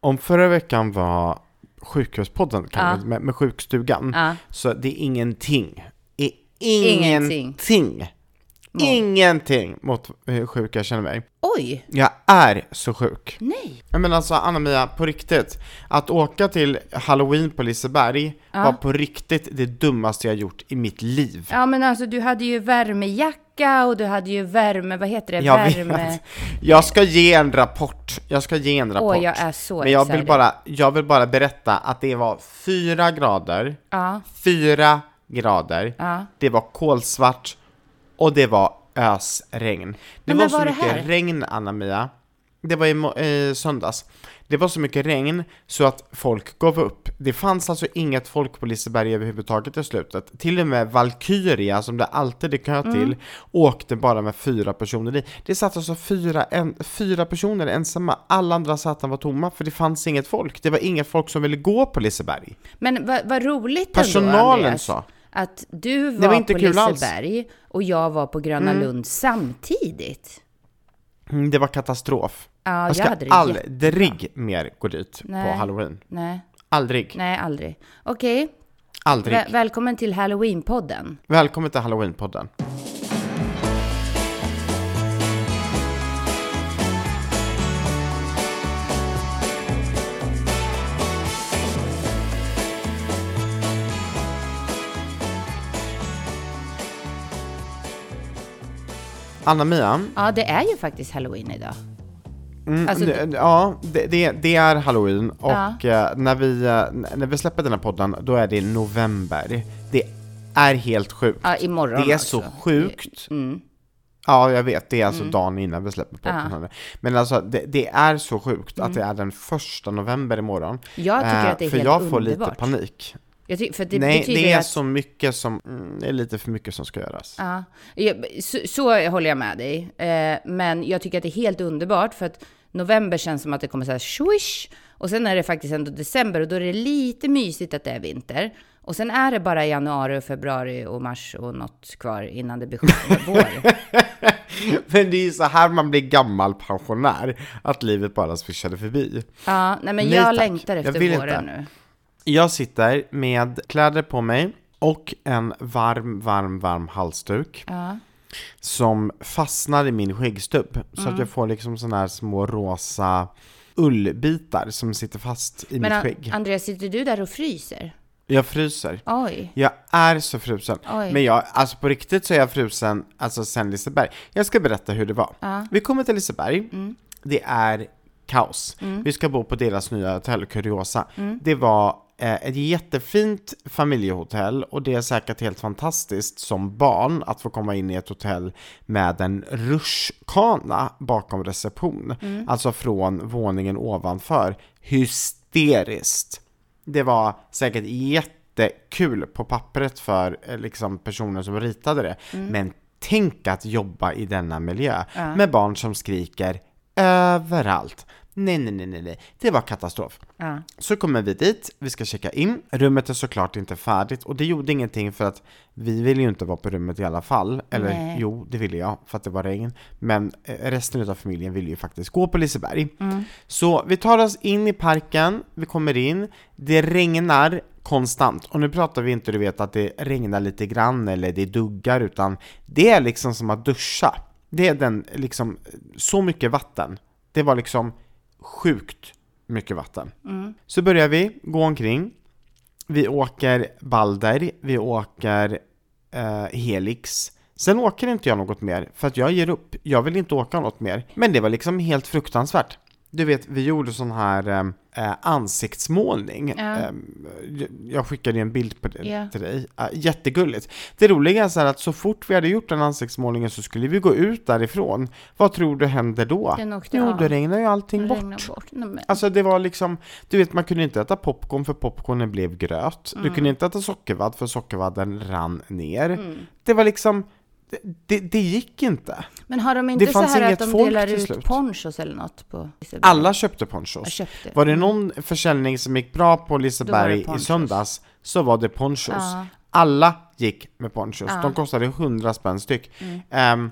Om förra veckan var sjukhuspodden Ja. med, med sjukstugan, Ja. så det är ingenting. I, Ingenting. ingenting. Mot- Ingenting mot hur sjuk jag känner mig. Oj, Jag är så sjuk. nej. Men alltså Anna-Mia, på riktigt. Att åka till Halloween på Liseberg Ja. var på riktigt det dummaste jag gjort i mitt liv. Ja men alltså du hade ju värmejacka och du hade ju värme, vad heter det? Jag värme... vet. Jag ska ge en rapport. Jag ska ge en rapport. Åh, jag är så Men jag vill, bara, jag vill bara berätta att det var fyra grader. Ja, Fyra grader. ja. Det var kolsvart och det var ösregn. Det var när så var det mycket här? regn, Anna-Mia. Det var i eh, söndags. Det var så mycket regn så att folk gav upp. Det fanns alltså inget folk på Liseberg överhuvudtaget i slutet. Till och med Valkyria, som det alltid är kö Mm. till, åkte bara med fyra personer i. Det satt alltså fyra, en, fyra personer ensamma. Alla andra säten var tomma för det fanns inget folk. Det var inget folk som ville gå på Liseberg. Men vad vad roligt Personalen ändå, Andreas, sa. Att du var, var inte på kul alls. Liseberg och jag var på Gröna Lund samtidigt. Mm, Det var katastrof. Ja, jag jag ska hade det aldrig mer gå dit Nej. på halloween. Nej, Aldrig. nej aldrig. Okej, Aldrig. Väl- välkommen till Halloween-podden. Välkommen till halloweenpodden. Anna-Mia, Ja, det är ju faktiskt Halloween idag. mm, Alltså, ja, det, det, det är halloween och Ja. eh, när, vi, eh, när vi släpper den här podden, då är det november. Det är helt sjukt. Ja, imorgon Det är alltså. så sjukt. Mm. Ja, jag vet. Det är alltså dagen innan vi släpper podden. Här. Men alltså, det, det är så sjukt att det är den första november imorgon. Jag tycker Eh, att det är För helt jag får lite underbart. panik. Jag ty- för det Nej, det är att... så mycket som, mm, det är lite för mycket som ska göras. Ja, jag- så, så håller jag med dig. Eh, men jag tycker att det är helt underbart för att november känns som att det kommer så här swish och sen är det faktiskt ändå december och då är det lite mysigt att det är vinter. Och sen är det bara januari och februari och mars och något kvar innan det blir vår. Men det är ju så här man blir gammal pensionär, att livet bara swishade förbi. Ja, nej men Nej, jag tack. längtar Jag efter vill våren inte. nu. Jag sitter med kläder på mig och en varm, varm, varm halsduk Ja. som fastnar i min skäggstubb. Så Mm. att jag får liksom sådana här små rosa ullbitar som sitter fast i Men mitt skägg. Andreas, sitter du där och fryser? Jag fryser. Oj. Jag är så frusen. Oj. Men jag, alltså på riktigt så är jag frusen, alltså sen Liseberg. Jag ska berätta hur det var. Ja. Mm. Vi kommer till Liseberg, det är kaos. Vi ska bo på deras nya hotell, Curiosa. Mm. Det var ett jättefint familjehotell och det är säkert helt fantastiskt som barn att få komma in i ett hotell med en rutschkana bakom reception. Mm. Alltså från våningen ovanför. Hysteriskt. Det var säkert jättekul på pappret för eh, liksom, personer som ritade det. Men tänk att jobba i denna miljö med barn som skriker överallt. Nej, nej, nej, nej, nej. Det var katastrof. Ja. Så kommer vi dit, vi ska checka in. Rummet är såklart inte färdigt och det gjorde ingenting för att vi ville ju inte vara på rummet i alla fall. Eller Nej. jo, det ville jag för att det var regn. Men eh, resten av familjen ville ju faktiskt gå på Liseberg. Så vi tar oss in i parken, vi kommer in, det regnar konstant. Och nu pratar vi inte, du vet, att det regnar lite grann eller det duggar, utan det är liksom som att duscha. Det är den, liksom, så mycket vatten. Det var liksom sjukt mycket vatten. Så börjar vi gå omkring. Vi åker Balder, vi åker eh, Helix. Sen åker inte jag något mer, för att jag ger upp. Jag vill inte åka något mer. Men det var liksom helt fruktansvärt. Du vet, vi gjorde sån här eh, ansiktsmålning. Ja. Eh, jag- skickade en bild på det Ja. till dig. Eh, jättegulligt. Det roliga är att så fort vi hade gjort den ansiktsmålningen så skulle vi gå ut därifrån. Vad tror du händer då? Jo, då regnar ju allting bort. Bort. Nej, Alltså det var liksom, du vet man kunde inte äta popcorn för popcornen blev gröt. Mm. Du kunde inte äta sockervadd för sockervadden rann ner. Mm. Det var liksom, det, det, det gick inte. Men har de inte Det så här att de delar ut ponchos eller något på Liseberg? Alla köpte ponchos. köpte. Var det någon försäljning som gick bra på Liseberg det i söndags så var det ponchos. Ja. Alla gick med ponchos. Mm. De kostade 100 spänn styck. Ehm,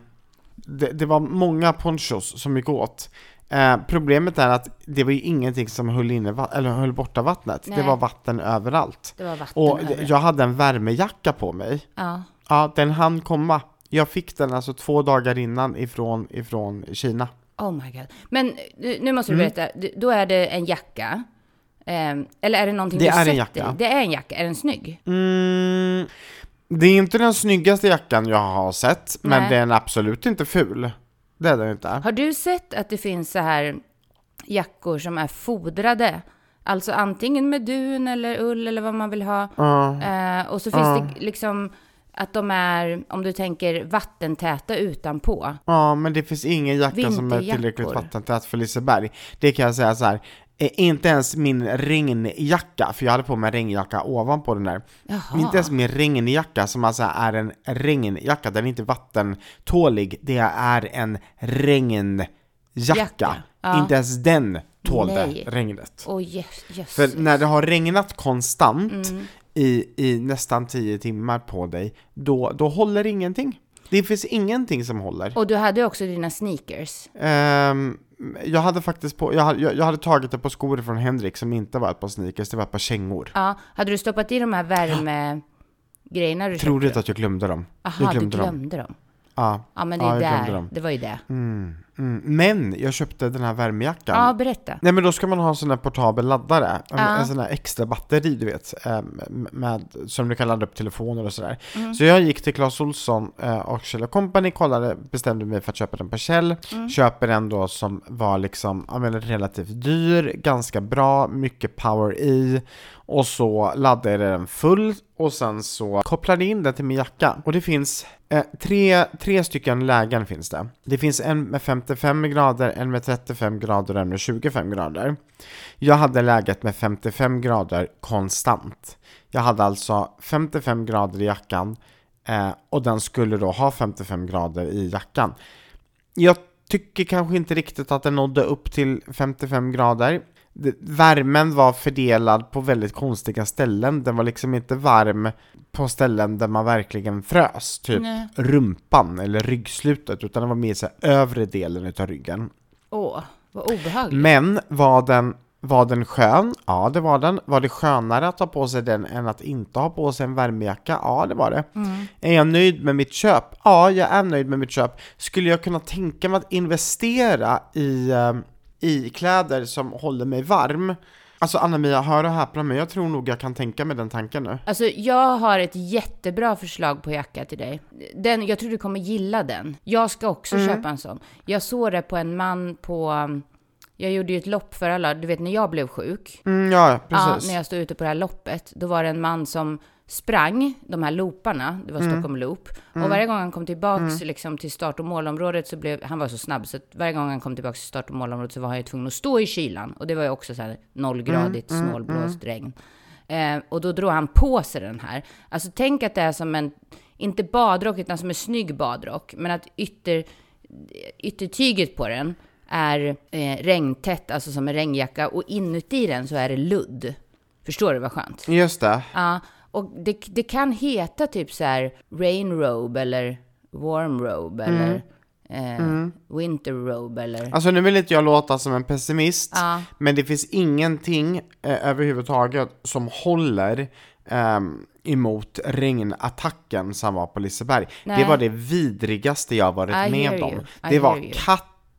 det, det var många ponchos som gick åt. Eh, problemet är att det var ju ingenting som höll, inne, eller höll borta vattnet. Det Nej. var vatten överallt. Det var vatten Och över. jag hade en värmejacka på mig. Ja. Ja, den hann komma. Jag fick den alltså två dagar innan ifrån, ifrån Kina. Oh my god. Men nu måste du Mm. berätta, då är det en jacka. Ehm, eller är det någonting Det du är en sätter jacka. i? Det är en jacka. Är den snygg? Mm, det är inte den snyggaste jackan jag har sett, men Nej. den är absolut inte ful. Det är den inte. Har du sett att det finns så här jackor som är fodrade? Alltså antingen med dun eller ull eller vad man vill ha. Ja. Eh, och så finns det liksom att de är, om du tänker vattentäta utanpå. Ja, men det finns ingen jacka som är tillräckligt vattentät för Liseberg. Det kan jag säga så här. eh, Inte ens min regnjacka, för jag hade på mig en regnjacka ovanpå den där. Jaha. Inte ens min regnjacka som alltså är en regnjacka, den är inte vattentålig. Det är en regnjacka. Jacka, ja. Inte ens den tålde Nej. regnet. Åh yes, yes. För när det har regnat konstant Mm. I, i nästan 10 timmar på dig, då, då håller ingenting. Det finns ingenting som håller. Och du hade också dina sneakers. Ehm, jag hade faktiskt på, jag hade, jag, hade tagit ett par skor från Henrik som inte var ett par sneakers, det var ett par kängor. Ja, hade du stoppat i de här värmegrejerna du Tror du inte att jag glömde dem? Aha, jag du glömde dem. glömde dem. Ja. Ja, men det Ja, glömde där. Det var ju det. Mm, mm. Men jag köpte den här värmejackan. Ja, berätta. Nej men då ska man ha en sån här portabel laddare, en, Ja. en sån här extra batteri du vet, eh, med, som du kan ladda upp telefoner och sådär. Mm. Så jag gick till Clas Ohlson eh, och Kjell Company, kollade, bestämde mig för att köpa den på Kjell. Mm. Köper den då som var liksom, ja, men relativt dyr, ganska bra, mycket power i. Och så laddade jag den full och sen så kopplade jag in den till min jacka. Och det finns eh, tre, tre stycken lägen finns det. Det finns en med 55 grader, en med 35 grader och en med 25 grader. Jag hade läget med 55 grader konstant. Jag hade alltså 55 grader i jackan eh, och den skulle då ha 55 grader i jackan. Jag tycker kanske inte riktigt att den nådde upp till 55 grader. Värmen var fördelad på väldigt konstiga ställen. Den var liksom inte varm på ställen där man verkligen frös, typ Nej. rumpan eller ryggslutet, utan den var mer så här övre delen utav ryggen. Åh, vad obehagligt. Men var den, var den skön? Ja, det var den. Var det skönare att ha på sig den än att inte ha på sig en värmejacka? Ja, det var det. Är jag nöjd med mitt köp? Ja, jag är nöjd med mitt köp. Skulle jag kunna tänka mig att investera i, eh, i kläder som håller mig varm? Alltså Anna-Mia, hör och häpna, men jag tror nog jag kan tänka mig den tanken nu. Alltså, jag har ett jättebra förslag på jacka till dig. Den, jag tror du kommer gilla den. Jag ska också Mm. köpa en sån. Jag såg det på en man på... Jag gjorde ju ett lopp för alla, du vet när jag blev sjuk. Mm, ja, Ja, precis. när jag stod ute på det här loppet, då var det en man som sprang de här looparna, det var Mm. Stockholm Loop. Och varje gång han kom tillbaks liksom, till start och målområdet så blev, han var så snabb så att varje gång han kom tillbaks till start och målområdet så var han ju tvungen att stå i kylan. Och det var ju också så här nollgradigt, Mm, snålblåst regn. Eh, och då drog han på sig den här. Alltså tänk att det är som en, inte badrock utan som en snygg badrock, men att ytter, yttertyget på den är eh, regntätt, alltså som en regnjacka, och inuti den så är det ludd. Förstår du vad skönt? Just det. Ja, och det, det kan heta typ så här rain robe eller warm robe eller eh, winter robe eller... Alltså nu vill inte jag låta som en pessimist, Ja. men det finns ingenting eh, överhuvudtaget som håller ehm, emot regnattacken som var på Liseberg. Nej. Det var det vidrigaste jag varit I med you. om. I Det var hear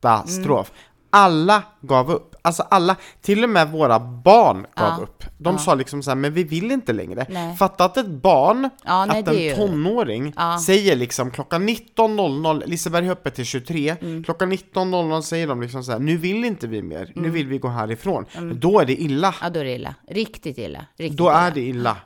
katastrof. Alla gav upp. Alltså alla, till och med våra barn gav Ja. upp. De sa liksom så här, men vi vill inte längre. Nej. Fatta att ett barn, Ja, nej, att en tonåring Ja. säger liksom klockan 19.00, Liseberg är öppet till 23, Mm. klockan 19.00 säger de liksom så här, nu vill inte vi mer, Mm. nu vill vi gå härifrån. Då är det illa. Ja, då är det illa. Riktigt illa. Riktigt Då illa. är det illa.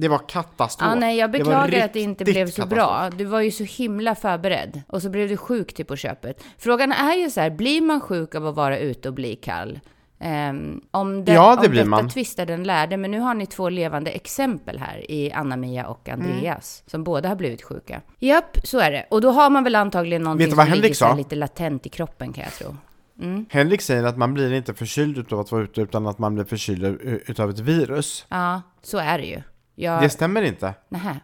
Det var katastrof. Ja, nej, jag beklagar att det inte blev så katastrof. bra. Du var ju så himla förberedd. Och så blev du sjuk till på köpet. Frågan är ju så här, blir man sjuk av att vara ute och bli kall? Ehm, om det, Ja, det om blir detta man. tvistar den lärde, men nu har ni två levande exempel här i Anna-Mia och Andreas, Mm. som båda har blivit sjuka. Japp, så är det. Och då har man väl antagligen någonting som ligger Henrik sa? lite latent i kroppen kan jag tro. Henrik säger att man blir inte förkyld utav att vara ute, utan att man blir förkyld utav ett virus. Ja, så är det ju. Jag... Det stämmer inte. Nähä.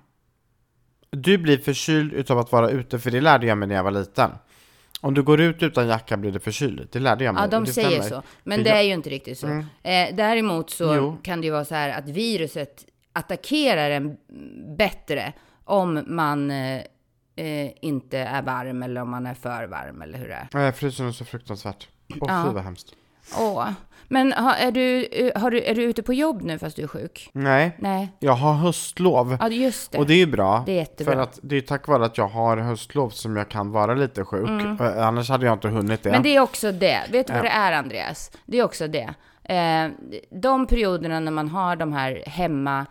Du blir förkyld utav att vara ute, för det lärde jag mig när jag var liten. Om du går ut utan jacka blir det förkyld. Det lärde jag mig. Ja, de säger stämmer. så. Men För det jag- är ju inte riktigt så. Eh, däremot så Jo. kan det ju vara så här att viruset attackerar en bättre om man eh, eh, inte är varm eller om man är för varm eller hur det är. Jag fryser nog så fruktansvärt. Åh, Ja. fy vad hemskt. Åh. Men ha, är, du, eh, har du, är du ute på jobb nu fast du är sjuk? Nej, Nej. jag har höstlov. Ja, just det. Och det är ju bra. Det är jättebra. För att det är tack vare att jag har höstlov som jag kan vara lite sjuk. Eh, Annars hade jag inte hunnit det. Mm. Men det är också det. Vet du vad det är, Andreas? Det är också det. Eh, de perioderna när man har de här hemma,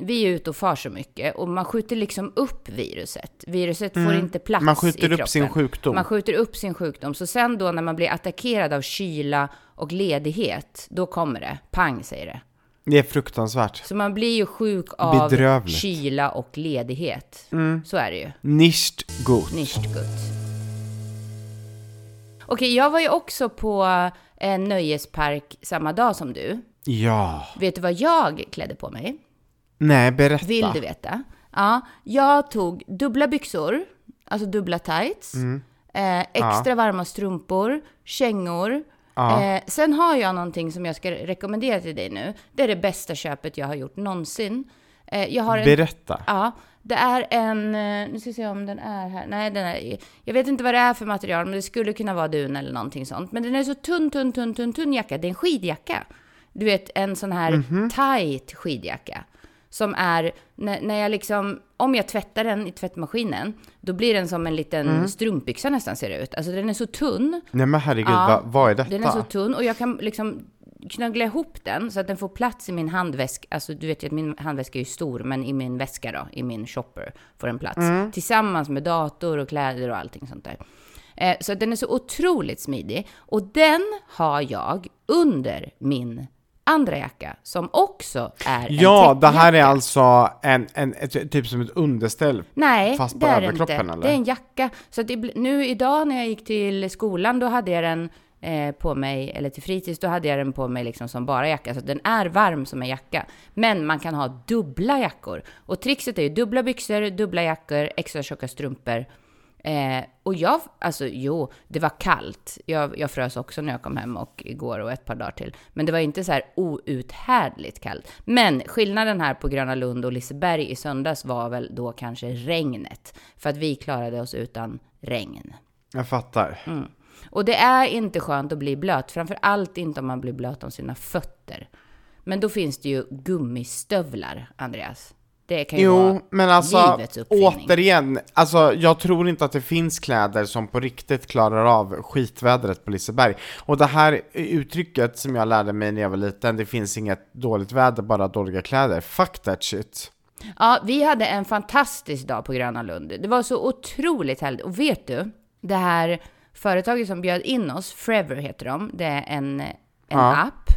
vi är ute och far så mycket och man skjuter liksom upp viruset. Viruset får inte plats Mm. Man i skjuter upp kroppen. sin sjukdom. Man skjuter upp sin sjukdom. Så sen då när man blir attackerad av kyla och ledighet, då kommer det. Pang säger det. Det är fruktansvärt. Så man blir ju sjuk av Bedrövligt. kyla och ledighet. Så är det ju. Nicht gut. Nicht gut. Okej, jag var ju också på en nöjespark samma dag som du. Ja. Vet du vad jag klädde på mig? Nej, berätta. Vill du veta? Ja, jag tog dubbla byxor, alltså dubbla tights, Mm. eh, extra varma strumpor, kängor. Eh, sen har jag någonting som jag ska rekommendera till dig nu. Det är det bästa köpet jag har gjort någonsin. Eh, jag har en Berätta. Ja, det är en, eh, nu ska vi se om den är här. Nej, den är, jag vet inte vad det är för material, men det skulle kunna vara dun eller någonting sånt. Men den är så tunn, tunn, tunn, tunn, tunn jacka. Det är en skidjacka. Du vet, en sån här Mhm. tight skidjacka. Som är, när, när jag liksom, om jag tvättar den i tvättmaskinen, då blir den som en liten Mm. strumpbyxa nästan ser det ut. Alltså den är så tunn. Nej men herregud, Ja, vad, vad är detta? Den är så tunn och jag kan liksom knöggla ihop den så att den får plats i min handväska. Alltså du vet ju att min handväska är ju stor, men i min väska då, i min shopper, får den plats. Mm. Tillsammans med dator och kläder och allting sånt där. Eh, så den är så otroligt smidig. Och den har jag under min andra jacka, som också är en Ja, det här är alltså en, en, ett, typ som ett underställ. Nej, Fast på det är det överkroppen, inte. eller? Det är en jacka. Så det, nu idag när jag gick till skolan, då hade jag den eh, på mig, eller till fritids, då hade jag den på mig liksom som bara jacka. Så den är varm som en jacka. Men man kan ha dubbla jackor. Och trixet är ju dubbla byxor, dubbla jackor, extra tjocka strumpor. Eh, och jag, alltså jo, det var kallt. Jag, jag frös också när jag kom hem och igår och ett par dagar till. Men det var inte så här outhärdligt kallt. Men skillnaden här på Gröna Lund och Liseberg i söndags var väl då kanske regnet. För att vi klarade oss utan regn. Jag fattar. Mm. Och det är inte skönt att bli blöt, framför allt inte om man blir blöt om sina fötter. Men då finns det ju gummistövlar, Andreas. Det kan ju Jo, vara men alltså livets uppfinning. återigen, alltså jag tror inte att det finns kläder som på riktigt klarar av skitvädret på Liseberg. Och det här uttrycket som jag lärde mig när jag var liten, det finns inget dåligt väder, bara dåliga kläder. Fuck that shit. Ja, vi hade en fantastisk dag på Gröna Lund. Det var så otroligt härligt. Och vet du, det här företaget som bjöd in oss, Forever heter de, det är en, en Ja. app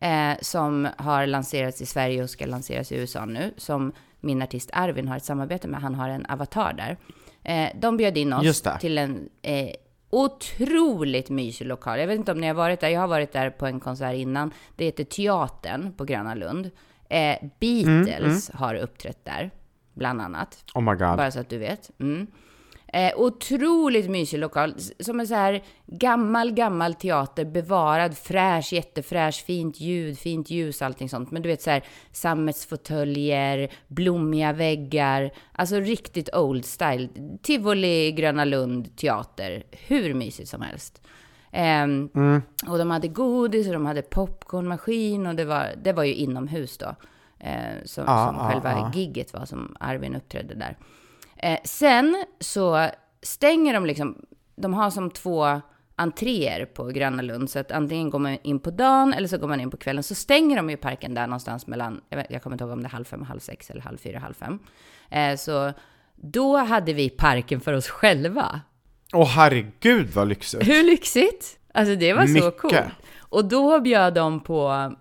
eh, som har lanserats i Sverige och ska lanseras i USA nu, som min artist Arvin har ett samarbete med. Han har en avatar där. Eh, de bjöd in oss till en eh, otroligt mysig lokal. Jag vet inte om ni har varit där, jag har varit där på en konsert innan. Det heter Teatern på Gröna Lund. Eh, Beatles har uppträtt där, bland annat. Oh my god. Bara så att du vet. Mm. Eh, otroligt mysig lokal. Som en så här gammal, gammal teater. Bevarad, fräsch, jättefräsch, fint ljud, fint ljus, allting sånt. Men du vet så här sammetsfåtöljer, blommiga väggar. Alltså riktigt old style. Tivoli, Gröna Lund, teater. Hur mysigt som helst. Ehm, Och de hade godis och de hade popcornmaskin och det var, det var ju inomhus då. Eh, som Ja, som ja, själva ja. gigget var, som Arvin uppträdde där. Eh, sen så stänger de liksom, de har som två entréer på Gröna Lund, så att antingen går man in på dagen eller så går man in på kvällen. Så stänger de ju parken där någonstans mellan, jag, vet, jag kommer inte ihåg om det är halv fem, halv sex eller halv fyra, halv fem. Eh, så då hade vi parken för oss själva. Åh herregud vad lyxigt. Hur lyxigt? Alltså det var så Mycket. coolt. Och då bjöd de på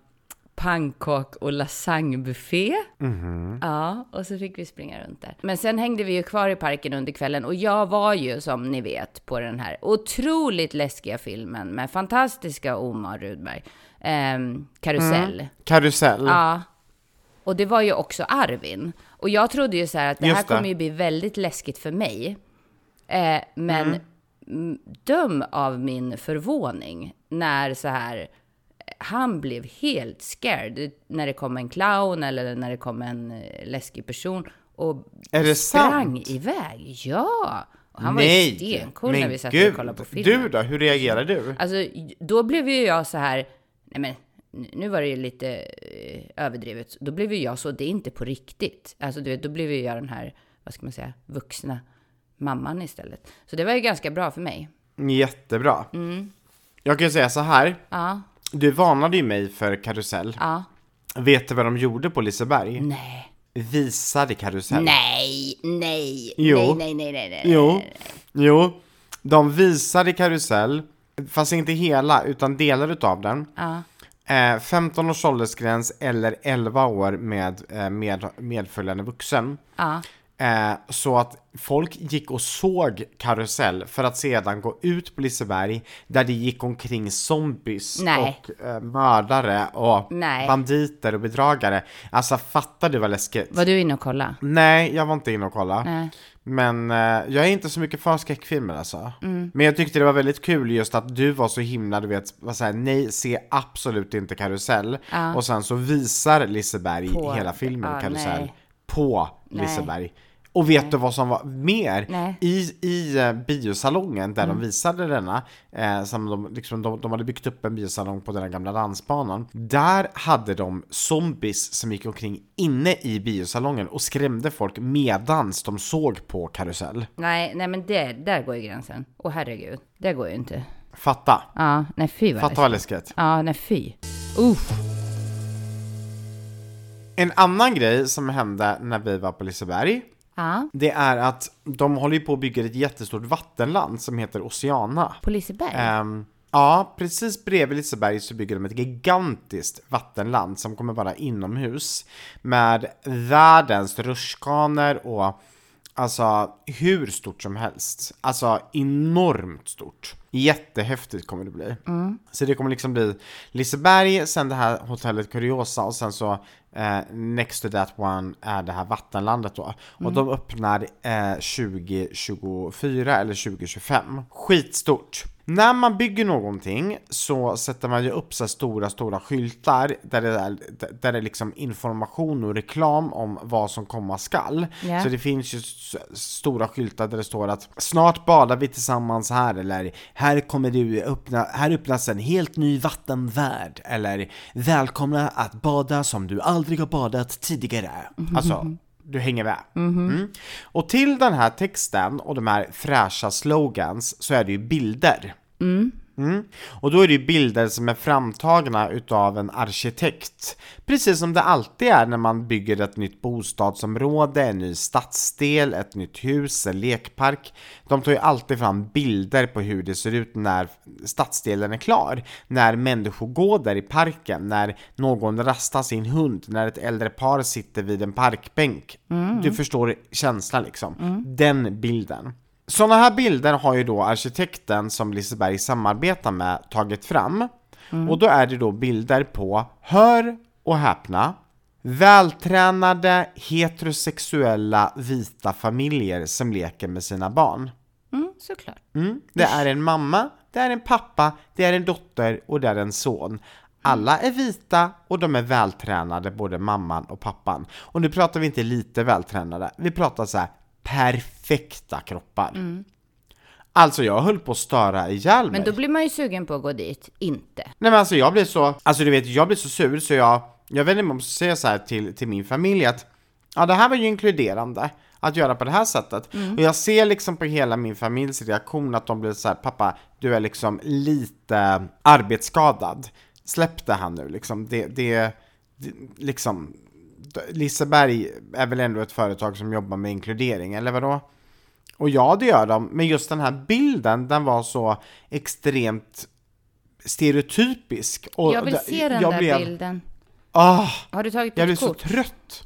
pannkak och lasagnebuffé. Mhm. Ja, och så fick vi springa runt där. Men sen hängde vi ju kvar i parken under kvällen och jag var ju som ni vet på den här otroligt läskiga filmen med fantastiska Omar Rudberg. Ehm, Karusell. Karusell. Ja. Och det var ju också Arvin. Och jag trodde ju så här att det här Just det. kommer ju bli väldigt läskigt för mig. Eh, men Mm. mm, döm av min förvåning när så här han blev helt scared när det kom en clown eller när det kom en eh, läskig person och Är det sprang sant? iväg. Ja! Och han var ju stencool när vi satt och kollade på filmen. Du då, hur reagerar du? Alltså, då blev ju jag så här, nej men nu var det ju lite eh, överdrivet. Då blev ju jag så, det är inte på riktigt. Alltså du vet, då blev ju jag den här, vad ska man säga, vuxna mamman istället. Så det var ju ganska bra för mig. Jättebra. Mm. Jag kan ju säga så här, Ja, du varnade ju mig för karusell. ja. Vet du vad de gjorde på Liseberg? Nej. Visade karusell. Nej, nej, Jo. nej, nej, nej, nej, nej. Jo, jo. De visade karusell, fast inte hela, utan delar utav den. Ja, Eh, 15 års åldersgräns eller 11 år med, eh, med medföljande vuxen. ja. Eh, så att folk gick och såg karusell för att sedan gå ut på Liseberg där det gick omkring zombies Nej. och eh, mördare och Nej. banditer och bedragare. Alltså fattar du vad läskigt? Var du inne och kolla? Nej, jag var inte inne och kolla. Nej. Men eh, jag är inte så mycket för skräckfilmer alltså. Mm. Men jag tyckte det var väldigt kul just att du var så himla, du vet, var så här, nej, se absolut inte karusell. Ja. Och sen så visar Liseberg På- hela filmen ja, karusell nej. på Nej. Och vet du vad som var mer? Nej. I, i eh, biosalongen där de visade denna, eh, som de, liksom, de, de hade byggt upp en biosalong på den här gamla dansbanan. Där hade de zombies som gick omkring inne i biosalongen och skrämde folk medans de såg på karusell. Nej, nej men det, där går ju gränsen. Åh herregud, det går ju inte. Fatta! Ja, nej fy vad Fatta vad läskigt. Ja, nej fy. Uff. En annan grej som hände när vi var på Liseberg, Ja, det är att de håller ju på att bygga ett jättestort vattenland som heter Oceana. på Liseberg. Ehm, ja, precis bredvid Liseberg så bygger de ett gigantiskt vattenland som kommer vara inomhus med världens rutschkanor och alltså hur stort som helst. Alltså enormt stort. Jättehäftigt kommer det bli. Så det kommer liksom bli Liseberg, sen det här hotellet Curiosa och sen så eh, next to that one är det här vattenlandet då. Och de öppnar eh, 2024 eller 2025. Skitstort. När man bygger någonting så sätter man ju upp så stora, stora skyltar där det är, där det är liksom information och reklam om vad som komma skall. Ja. Så det finns ju stora skyltar där det står att snart badar vi tillsammans här eller här kommer du öppna, här öppnas en helt ny vattenvärld eller välkomna att bada som du aldrig har badat tidigare. Alltså, du hänger med. Mm. Och till den här texten och de här fräscha slogans så är det ju bilder. Mm. Och då är det ju bilder som är framtagna utav en arkitekt. Precis som det alltid är när man bygger ett nytt bostadsområde, en ny stadsdel, ett nytt hus, en lekpark. De tar ju alltid fram bilder på hur det ser ut när stadsdelen är klar. När människor går där i parken, när någon rastar sin hund, när ett äldre par sitter vid en parkbänk. Du förstår känslan liksom. Den bilden. Sådana här bilder har ju då arkitekten som Liseberg samarbetar med tagit fram. Och då är det då bilder på, hör och häpna, vältränade heterosexuella vita familjer som leker med sina barn. Mm, såklart. Mm. Det är en mamma, det är en pappa, det är en dotter och det är en son. Alla är vita och de är vältränade, både mamman och pappan. Och nu pratar vi inte lite vältränade, vi pratar så här perfekta kroppar. Alltså jag höll på att störa ihjäl mig. Men då blir man ju sugen på att gå dit. Inte. Nej men alltså jag blir så, alltså du vet jag blir så sur så jag, jag vet inte om jag måste säga så här till, till min familj att ja det här var ju inkluderande att göra på det här sättet. Och jag ser liksom på hela min familjs reaktion att de blir så här, pappa du är liksom lite arbetsskadad. Släpp det här nu liksom, det, det, det liksom Liseberg är väl ändå ett företag som jobbar med inkludering, eller vadå? Och ja, det gör de, men just den här bilden, den var så extremt stereotypisk. Och Jag vill se den jag där blev, bilden. Ah, Har du tagit jag blev ett så kort? trött.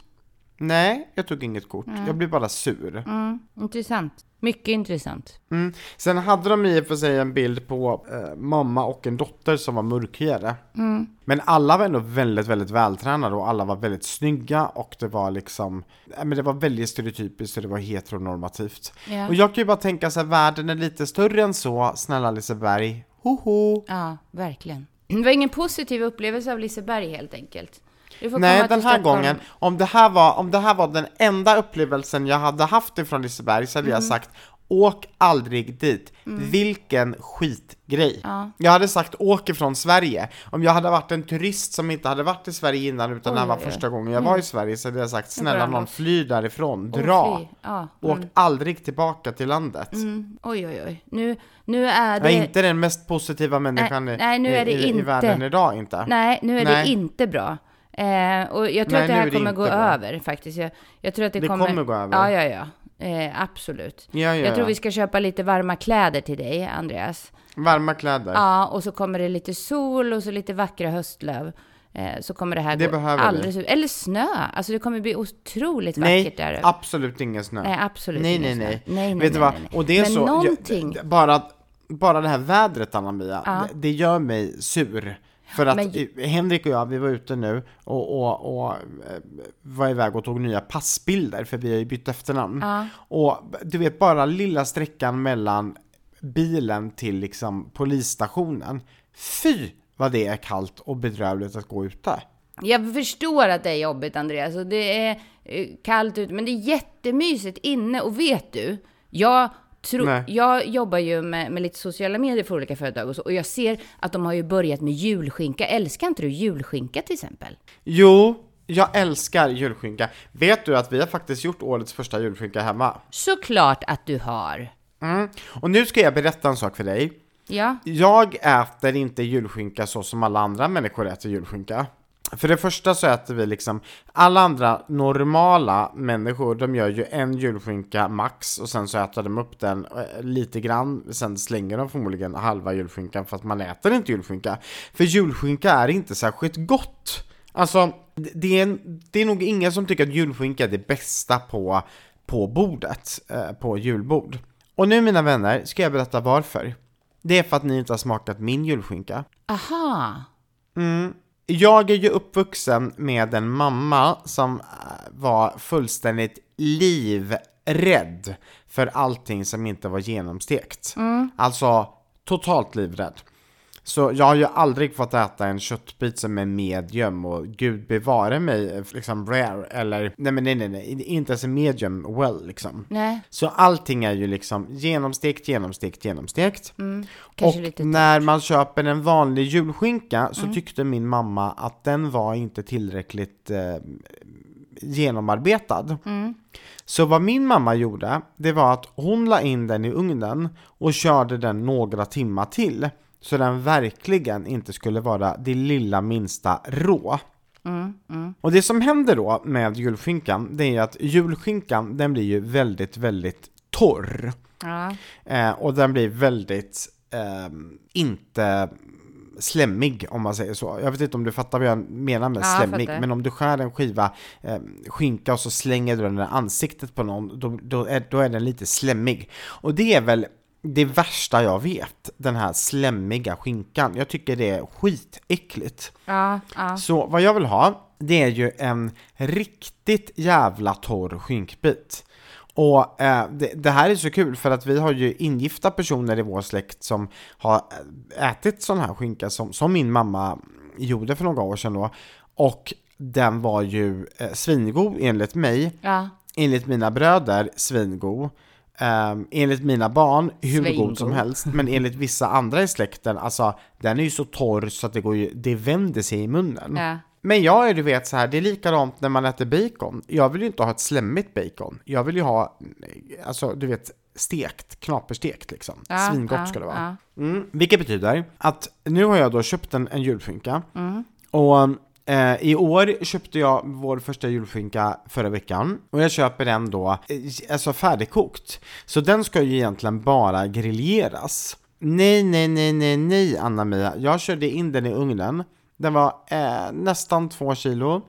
Nej, jag tog inget kort. Jag blev bara sur. Mm, intressant. Mycket intressant. Mm. Sen hade de i och för sig en bild på eh, mamma och en dotter som var mörkhyade. Mm. Men alla var ändå väldigt, väldigt vältränade och alla var väldigt snygga och det var liksom, nej, men det var väldigt stereotypiskt och det var heteronormativt. Ja. Och jag kan ju bara tänka så här, världen är lite större än så, snälla Liseberg. Hoho! Ja, verkligen. Det var ingen positiv upplevelse av Liseberg helt enkelt. Nej, den här gången, om det här, var, om det här var den enda upplevelsen jag hade haft ifrån Liseberg så hade Mm. jag sagt Åk aldrig dit. Vilken skitgrej. Ja. Jag hade sagt åk ifrån Sverige. Om jag hade varit en turist som inte hade varit i Sverige innan utan det här Oj, var oj, oj. första gången jag var i Sverige så hade jag sagt snälla någon fly därifrån, dra. Ja. Åk aldrig tillbaka till landet. Mm. Oj, oj, oj. Nu, nu är Jag det... är inte den mest positiva människan i, nej, nu är det i, i, i inte. världen idag inte. Nej, nu är Nej. det inte bra. Eh, och jag tror Nej, att det här är det kommer inte gå bra. över faktiskt. Jag, jag tror att det, Det kommer... kommer gå över. Ja, ja, ja. Eh, absolut. Ja, ja, jag tror ja. vi ska köpa lite varma kläder till dig, Andreas. Varma kläder. Ja, och så kommer det lite sol och så lite vackra höstlöv. Eh, så kommer det här Det gå behöver vi. alldeles Eller snö. Alltså det kommer bli otroligt Nej, vackert där. absolut ingen snö. Nej, absolut Nej, ingen nej, snö. nej. nej, nej Vet du nej, vad? nej, nej. Och det är Men så, jag- någonting. d- bara, bara det här vädret Anna-Mia, det, det gör mig sur. För att Men- Henrik och jag, vi var ute nu och, och, och eh, var iväg och tog nya passbilder för vi har ju bytt efternamn. Ja. Och du vet bara lilla sträckan mellan bilen till liksom polisstationen. Fy vad det är kallt och bedrövligt att gå ute. Jag förstår att det är jobbigt, Andreas, och det är eh, kallt ute, men det är jättemysigt inne. Och vet du, jag, tro, Nej. jag jobbar ju med, med lite sociala medier för olika företag och så, och jag ser att de har ju börjat med julskinka. Älskar inte du julskinka till exempel? Jo, jag älskar julskinka. Vet du att vi har faktiskt gjort årets första julskinka hemma? Såklart att du har. Mm. Och nu ska jag berätta en sak för dig. Ja, Jag äter inte julskinka så som alla andra människor äter julskinka. För det första så äter vi liksom, alla andra normala människor, de gör ju en julskinka max och sen så äter de upp den eh, lite grann, sen slänger de förmodligen halva julskinkan för att man äter inte julskinka. För julskinka är inte särskilt gott. Alltså, det- är, det är nog ingen som tycker att julskinka är det bästa på, på bordet, eh, på julbord. Och nu mina vänner, ska jag berätta varför. Det är för att ni inte har smakat min julskinka. aha. Jag är ju uppvuxen med en mamma som eh, var fullständigt livrädd för allting som inte var genomstekt. Alltså totalt livrädd. Så jag har ju aldrig fått äta en köttbit som är medium och gud bevare mig eh, liksom rare eller nej men nej nej nej inte ens en medium well liksom. Nej, Så allting är ju liksom genomstekt, genomstekt, genomstekt. kanske och när man köper en vanlig julskinka så tyckte min mamma att den var inte tillräckligt eh, genomarbetad. Så vad min mamma gjorde, det var att hon la in den i ugnen och körde den några timmar till. Så den verkligen inte skulle vara det lilla minsta rå. Och det som händer då med julskinkan, det är att julskinkan, den blir ju väldigt, väldigt torr. ja. Eh, och den blir väldigt, ehm, inte slemmig om man säger så. Jag vet inte om du fattar vad jag menar med Ja, slemmig, men om du skär en skiva eh, skinka och så slänger du den i ansiktet på någon, då, då, är, då är den lite slemmig. Och det är väl det värsta jag vet, den här slemmiga skinkan. Jag tycker det är skitäckligt. Ja, ja. Så vad jag vill ha, det är ju en riktigt jävla torr skinkbit. Och eh, det, det här är så kul för att vi har ju ingifta personer i vår släkt som har ätit sån här skinka som, som min mamma gjorde för några år sedan då. Och den var ju eh, svingod enligt mig, ja. enligt mina bröder svingod. Um, enligt mina barn, hur Svingod. god som helst, men enligt vissa andra i släkten, alltså den är ju så torr så att det, går ju, det vänder sig i munnen. ja. Men jag är du vet så här, det är likadant när man äter bacon. Jag vill ju inte ha ett slemmigt bacon. Jag vill ju ha, alltså du vet, stekt, knaperstekt liksom. Ja, Svingott ja, ska det vara. ja. Mm, vilket betyder att nu har jag då köpt en, en julskinka. Och eh, Eh, i år köpte jag vår första julskinka förra veckan. Och jag köper den då, eh, alltså färdigkokt. Så den ska ju egentligen bara grilleras. Nej, nej, nej, nej, nej, Anna-Mia. Jag körde in den i ugnen. Den var eh, nästan två kilo.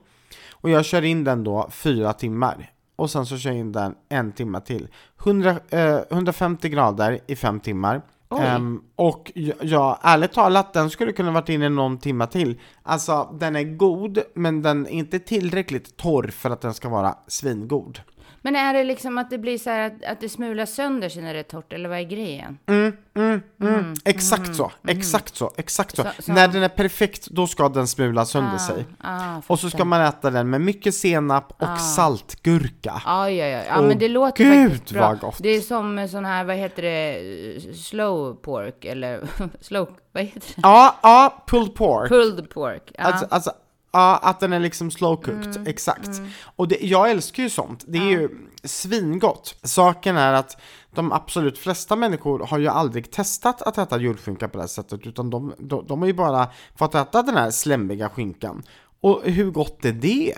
Och jag kör in den då fyra timmar. Och sen så kör jag in den en timme till. 100, eh, 150 grader i fem timmar. Um, och ja, ärligt talat, den skulle kunna varit inne någon timma till. Alltså, den är god, men den är inte tillräckligt torr för att den ska vara svingod. Men är det liksom att det blir så här att, att det smular sönder sig när det är torrt, eller vad är grejen? Mm, exakt så, exakt så, exakt så. Så- så- När den är perfekt, då ska den smula sönder sig. Ah, Och så ska man äta den med mycket senap och saltgurka. Ja, ja, ja. ja Åh, men det låter gud, faktiskt bra. vad gott. Det är som sån här, vad heter det, slow pork, eller slow, vad heter det? Ja, ja, pulled pork. Pulled pork. Alltså, alltså, ja, att den är liksom slow cooked, exakt. Och det, jag älskar ju sånt, det är ju svingott. Saken är att de absolut flesta människor har ju aldrig testat att äta julskinka på det här sättet, utan de, de, de har ju bara fått äta den här slemmiga skinkan. Och hur gott är det?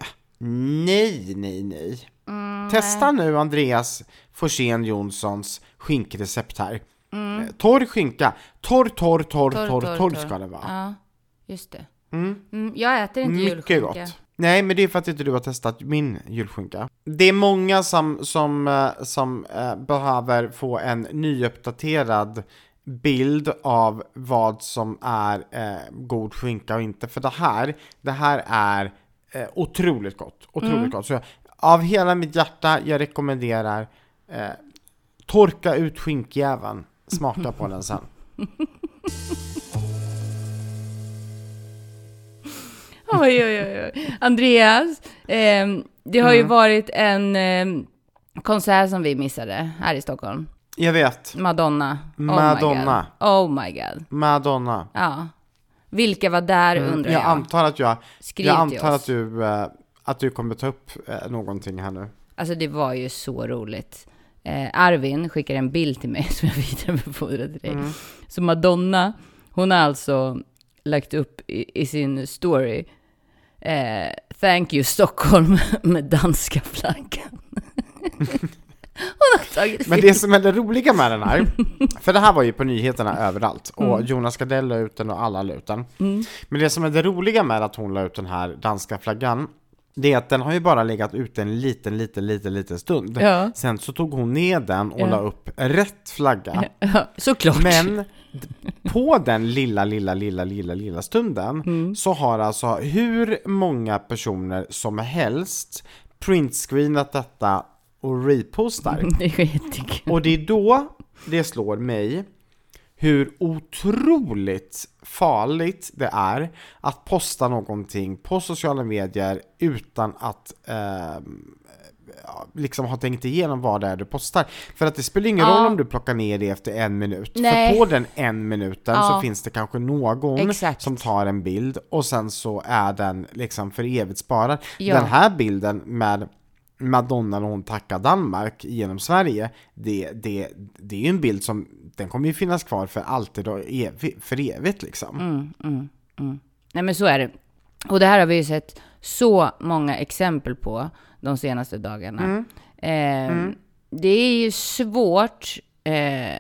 Nej, nej, nej. Testa nu Andreas Forsén Jonssons skinkrecept här. Eh, Torr skinka, torr, torr, torr, torr, torr, ska det vara. Ja, just det. Mm, jag äter inte Mycket julskinka. gott. Nej, men det är för att inte du har testat min julskinka. Det är många som, som, eh, som eh, behöver få en nyuppdaterad bild av vad som är eh, god skinka och inte. För det här, det här är eh, otroligt gott. Otroligt Mm. gott. Så av hela mitt hjärta, jag rekommenderar torka ut skinkjäveln. Smaka på den sen. Oj, oj, oj, oj. Andreas, ehm, det har ju Mm. varit en ehm, konsert som vi missade här i Stockholm. Jag vet. Madonna. Oh Madonna. My God. Oh my god. Madonna. Ja. Vilka var där undrar Mm, jag jag. antar att jag, Skriv jag till antar oss. att du, eh, att du kommer ta upp eh, någonting här nu. Alltså det var ju så roligt. Eh, Arvin skickar en bild till mig som jag vidarebefordrar till dig. Mm. Så Madonna, hon har alltså lagt upp i, i sin story eh, Thank you Stockholm med danska flaggan. Men det som är det roliga med den här, för det här var ju på nyheterna överallt och Mm. Jonas Gardell la ut den och alla la ut den. Men det som är det roliga med att hon la ut den här danska flaggan, det är att den har ju bara legat ute en liten, liten, liten, liten stund. Ja. Sen så tog hon ner den och Ja. la upp rätt flagga. Ja, såklart. Men på den lilla, lilla, lilla, lilla, lilla stunden Mm. så har alltså hur många personer som helst printscreenat detta och repostar. Det. Och det är då det slår mig hur otroligt farligt det är att posta någonting på sociala medier utan att ja, liksom ha tänkt igenom vad det är du postar. För att det spelar ingen Ja. roll om du plockar ner det efter en minut. Nej. För på den en minuten Ja. så finns det kanske någon Exakt. som tar en bild och sen så är den liksom för evigt sparad. Ja. Den här bilden med Madonna när hon tackar Danmark genom Sverige, det, det, det är ju en bild som, den kommer ju finnas kvar för alltid och evi, för evigt liksom. Mm. Nej men så är det. Och det här har vi ju sett så många exempel på de senaste dagarna. Eh, Det är ju svårt eh,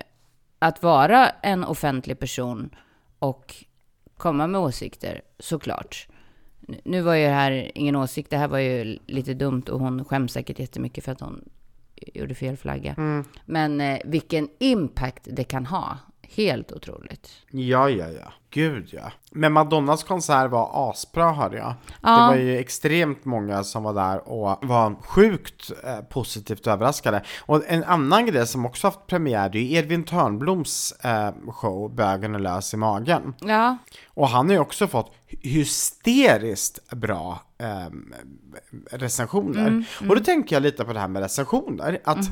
att vara en offentlig person och komma med åsikter, såklart. Nu- var ju det här ingen åsikt, det här var ju lite dumt och hon skäms säkert jättemycket för att hon gjorde fel flagga. Men eh, vilken impact det kan ha. Helt otroligt. Ja, ja, ja. Gud ja. Men Madonnas konsert var asbra hörde jag. Ja. Det var ju extremt många som var där och var sjukt eh, positivt överraskade. Och en annan grej som också haft premiär, det är Edvin Törnbloms eh, show Bögen är lös i magen. Ja, Och han har ju också fått hysteriskt bra ehm, recensioner. Och då tänker jag lite på det här med recensioner. Att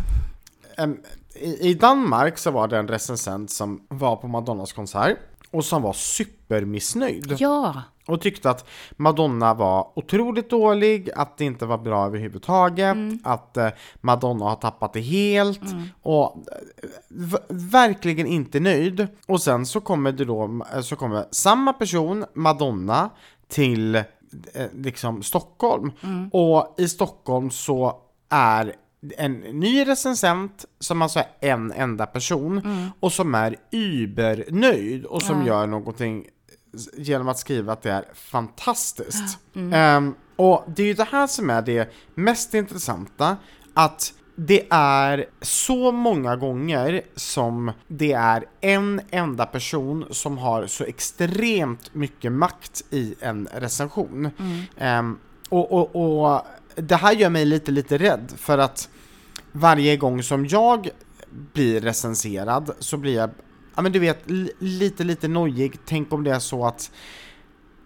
ehm, i, Danmark så var det en recensent som var på Madonnas konsert och som var supermissnöjd. ja. Och tyckte att Madonna var otroligt dålig, att det inte var bra överhuvudtaget, att eh, Madonna har tappat det helt och eh, verkligen inte nöjd. Och sen så kommer det då, eh, så kommer samma person, Madonna, till liksom Stockholm. Och i Stockholm så är en ny recensent som alltså är en enda person och som är übernöjd och som gör någonting genom att skriva att det är fantastiskt. Ehm, Och det är ju det här som är det mest intressanta, att det är så många gånger som det är en enda person som har så extremt mycket makt i en recension. Ehm, och, och, och det här gör mig lite, lite rädd för att varje gång som jag blir recenserad så blir jag, ja men du vet, lite, lite nojig. Tänk om det är så att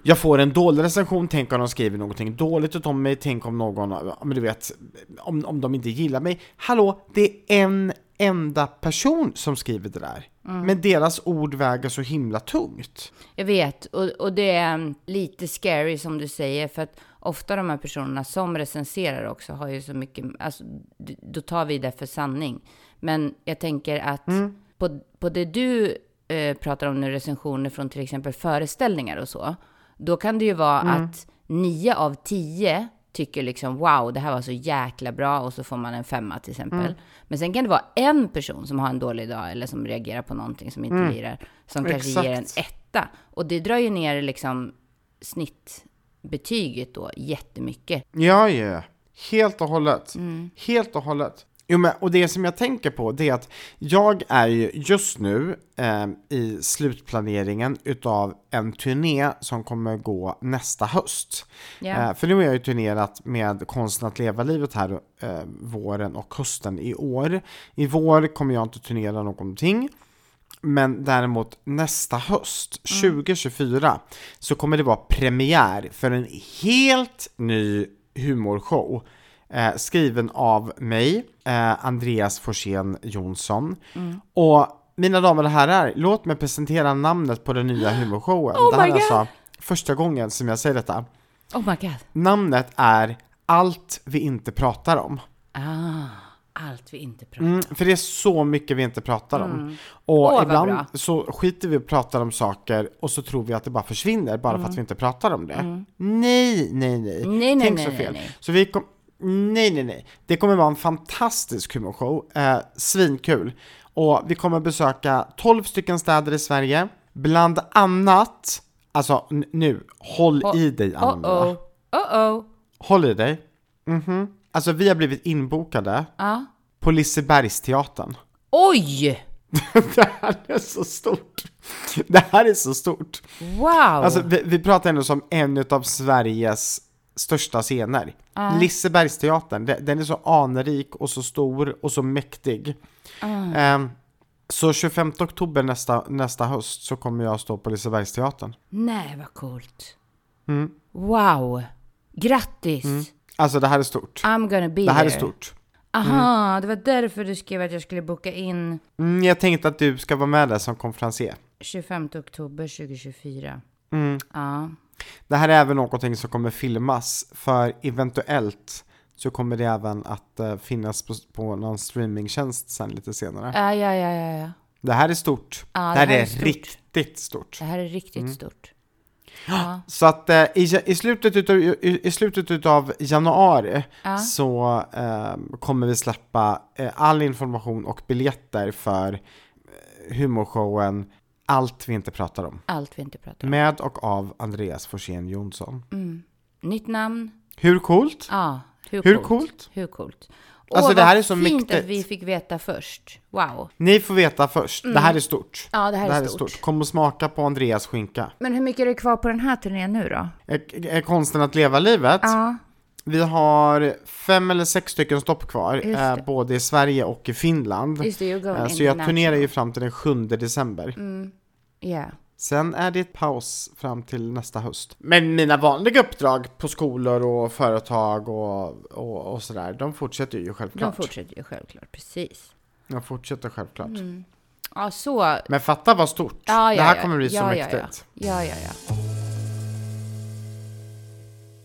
jag får en dålig recension, tänk om de skriver någonting dåligt om mig, tänk om någon, ja men du vet, om, om de inte gillar mig. Hallå, det är en enda person som skriver det där. Men deras ord väger så himla tungt. Jag vet, och, och det är mm, lite scary som du säger, för att ofta de här personerna som recenserar också har ju så mycket, alltså då tar vi det för sanning. Men jag tänker att på, på det du eh, pratar om nu, recensioner från till exempel föreställningar och så, då kan det ju vara att nio av tio tycker liksom wow, det här var så jäkla bra och så får man en femma till exempel. Men sen kan det vara en person som har en dålig dag eller som reagerar på någonting som inte lirar, som kanske ger en Exakt. etta. Och det drar ju ner liksom snittbetyget då jättemycket. Ja, ja. Helt och hållet. Helt och hållet. Jo, men, och det som jag tänker på det är att jag är ju just nu eh, i slutplaneringen utav en turné som kommer gå nästa höst. Ja. Eh, för nu har jag ju turnerat med Konsten att leva livet här eh, våren och hösten i år. I vår kommer jag inte turnera någonting. Men däremot nästa höst, 2024, så kommer det vara premiär för en helt ny humorshow. Eh, skriven av mig, eh, Andreas Forsén Jonsson. Och mina damer och herrar, låt mig presentera namnet på den nya humorshowen. Oh det här är alltså första gången som jag säger detta. Oh my god. Namnet är Allt vi inte pratar om. Ah, allt vi inte pratar Mm, för det är så mycket vi inte pratar om. Och Åh, vad ibland så skiter vi och pratar om saker och så tror vi att det bara försvinner bara för att vi inte pratar om det. Nej, nej, nej. Mm. Nej, nej, Tänk nej, så nej, fel. nej. Så vi kom... Nej, nej, nej. Det kommer vara en fantastisk humorshow. Eh, svinkul. Och vi kommer besöka 12 stycken städer i Sverige. Bland annat, alltså nu, håll i dig Anna Oh oh. Oh oh. Håll i dig. Mhm. Alltså vi har blivit inbokade Ja. på Lisebergsteatern. Oj! det här är så stort. Det här är så stort. Wow! Alltså vi, vi pratar ändå som en av Sveriges största scener. Lisebergsteatern, de- den är så anrik och så stor och så mäktig. Ehm, så 25 oktober nästa, nästa höst så kommer jag stå på Lisebergsteatern. Nej, vad coolt. Mm. Wow! Grattis! Alltså det här är stort. I'm gonna be Det här är there. stort. Aha, det var därför du skrev att jag skulle boka in Mm, jag tänkte att du ska vara med där som konferencier. 25 oktober 2024. Mm. Ja. Det här är även någonting som kommer filmas, för eventuellt så kommer det även att eh, finnas på, på någon streamingtjänst sen lite senare. Ja, ja, ja, ja, ja. Det här är stort. Ja, det, här är, stort. riktigt stort. Det här är riktigt Mm. stort. Ja. Så att eh, i, i, slutet utav, i, i slutet utav januari Ja. så eh, kommer vi släppa eh, all information och biljetter för eh, humorshowen Allt vi inte pratar om. Allt vi inte pratar om. Med och av Andreas Forsén Jonsson. Nytt namn. Hur coolt? Ja, hur, Hur coolt? coolt? Hur coolt? Alltså, Åh, det här är så fint mäktigt. att vi fick veta först. Wow. Ni får veta först. Det här är stort. Ja, det här är stort. Kom och smaka på Andreas skinka. Men hur mycket är det kvar på den här turnén nu då? Är, är konsten att leva livet? Ja. Vi har fem eller sex stycken stopp kvar, eh, både i Sverige och i Finland. Just det, Eh, så jag turnerar ju fram till den 7 december. Ja. Sen är det ett paus fram till nästa höst. Men mina vanliga uppdrag på skolor och företag och, och, och sådär, de fortsätter ju De självklart. fortsätter ju självklart, precis. De fortsätter självklart. Ja, så. Men fatta vad stort. Ja, ja, det här kommer bli så ja, ja, mäktigt. Ja, ja, ja.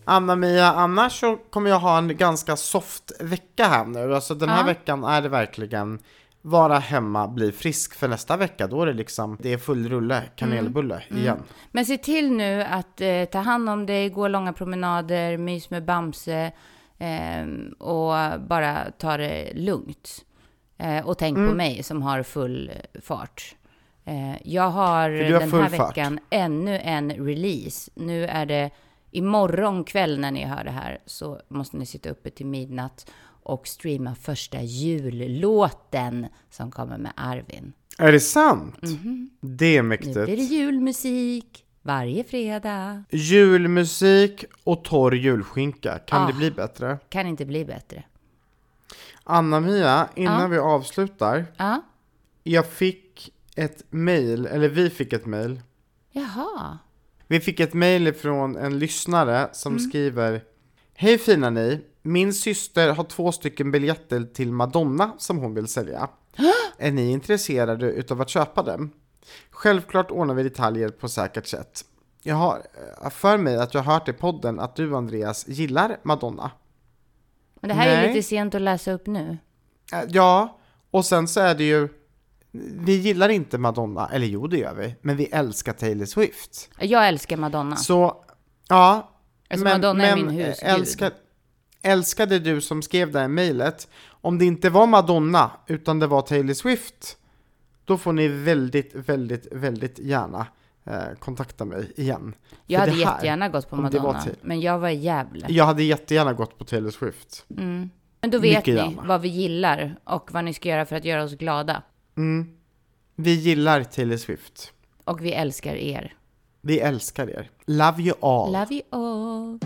Anna-Mia, annars så kommer jag ha en ganska soft vecka här nu. Alltså den här Ja. veckan är det verkligen vara hemma, bli frisk. För nästa vecka, då är det liksom, det är full rulle, kanelbulle Mm. igen. Men se till nu att eh, ta hand om dig, gå långa promenader, mys med Bamse ehm, och bara ta det lugnt. Eh, och tänk Mm. på mig som har full eh, fart. Eh, jag har har den här fart. veckan ännu en release. Nu är det imorgon kväll när ni hör det här så måste ni sitta uppe till midnatt och streama första jullåten som kommer med Arvin. Är det sant? Det är Nu mäktigt. blir det julmusik varje fredag. Julmusik och torr julskinka, kan Ah. det bli bättre? Kan inte bli bättre. Anna-Mia, innan Ja. vi avslutar. Ja, Jag fick ett mail, eller vi fick ett mail. jaha. Vi fick ett mail från en lyssnare som skriver Hej fina ni! Min syster har två stycken biljetter till Madonna som hon vill sälja. Är ni intresserade utav att köpa dem? Självklart ordnar vi detaljer på säkert sätt. Jag har eh, för mig att jag har hört i podden att du Andreas gillar Madonna. Men det här är Nej. lite sent att läsa upp nu. Eh, Ja, och sen så är det ju vi gillar inte Madonna, eller jo det gör vi, men vi älskar Taylor Swift. Jag älskar Madonna. Så, ja. Alltså, Madonna är min husgud. älskar, älskade du som skrev det här mejlet, om det inte var Madonna, utan det var Taylor Swift, då får ni väldigt, väldigt, väldigt gärna eh, kontakta mig igen. Jag För hade här, jättegärna gått på Madonna, men jag var i Gävle. Jag hade jättegärna gått på Taylor Swift. Men då vet Mycket ni gärna. vad vi gillar och vad ni ska göra för att göra oss glada. Vi gillar Taylor Swift. Och vi älskar er. Vi älskar er. Love you all. Love you all.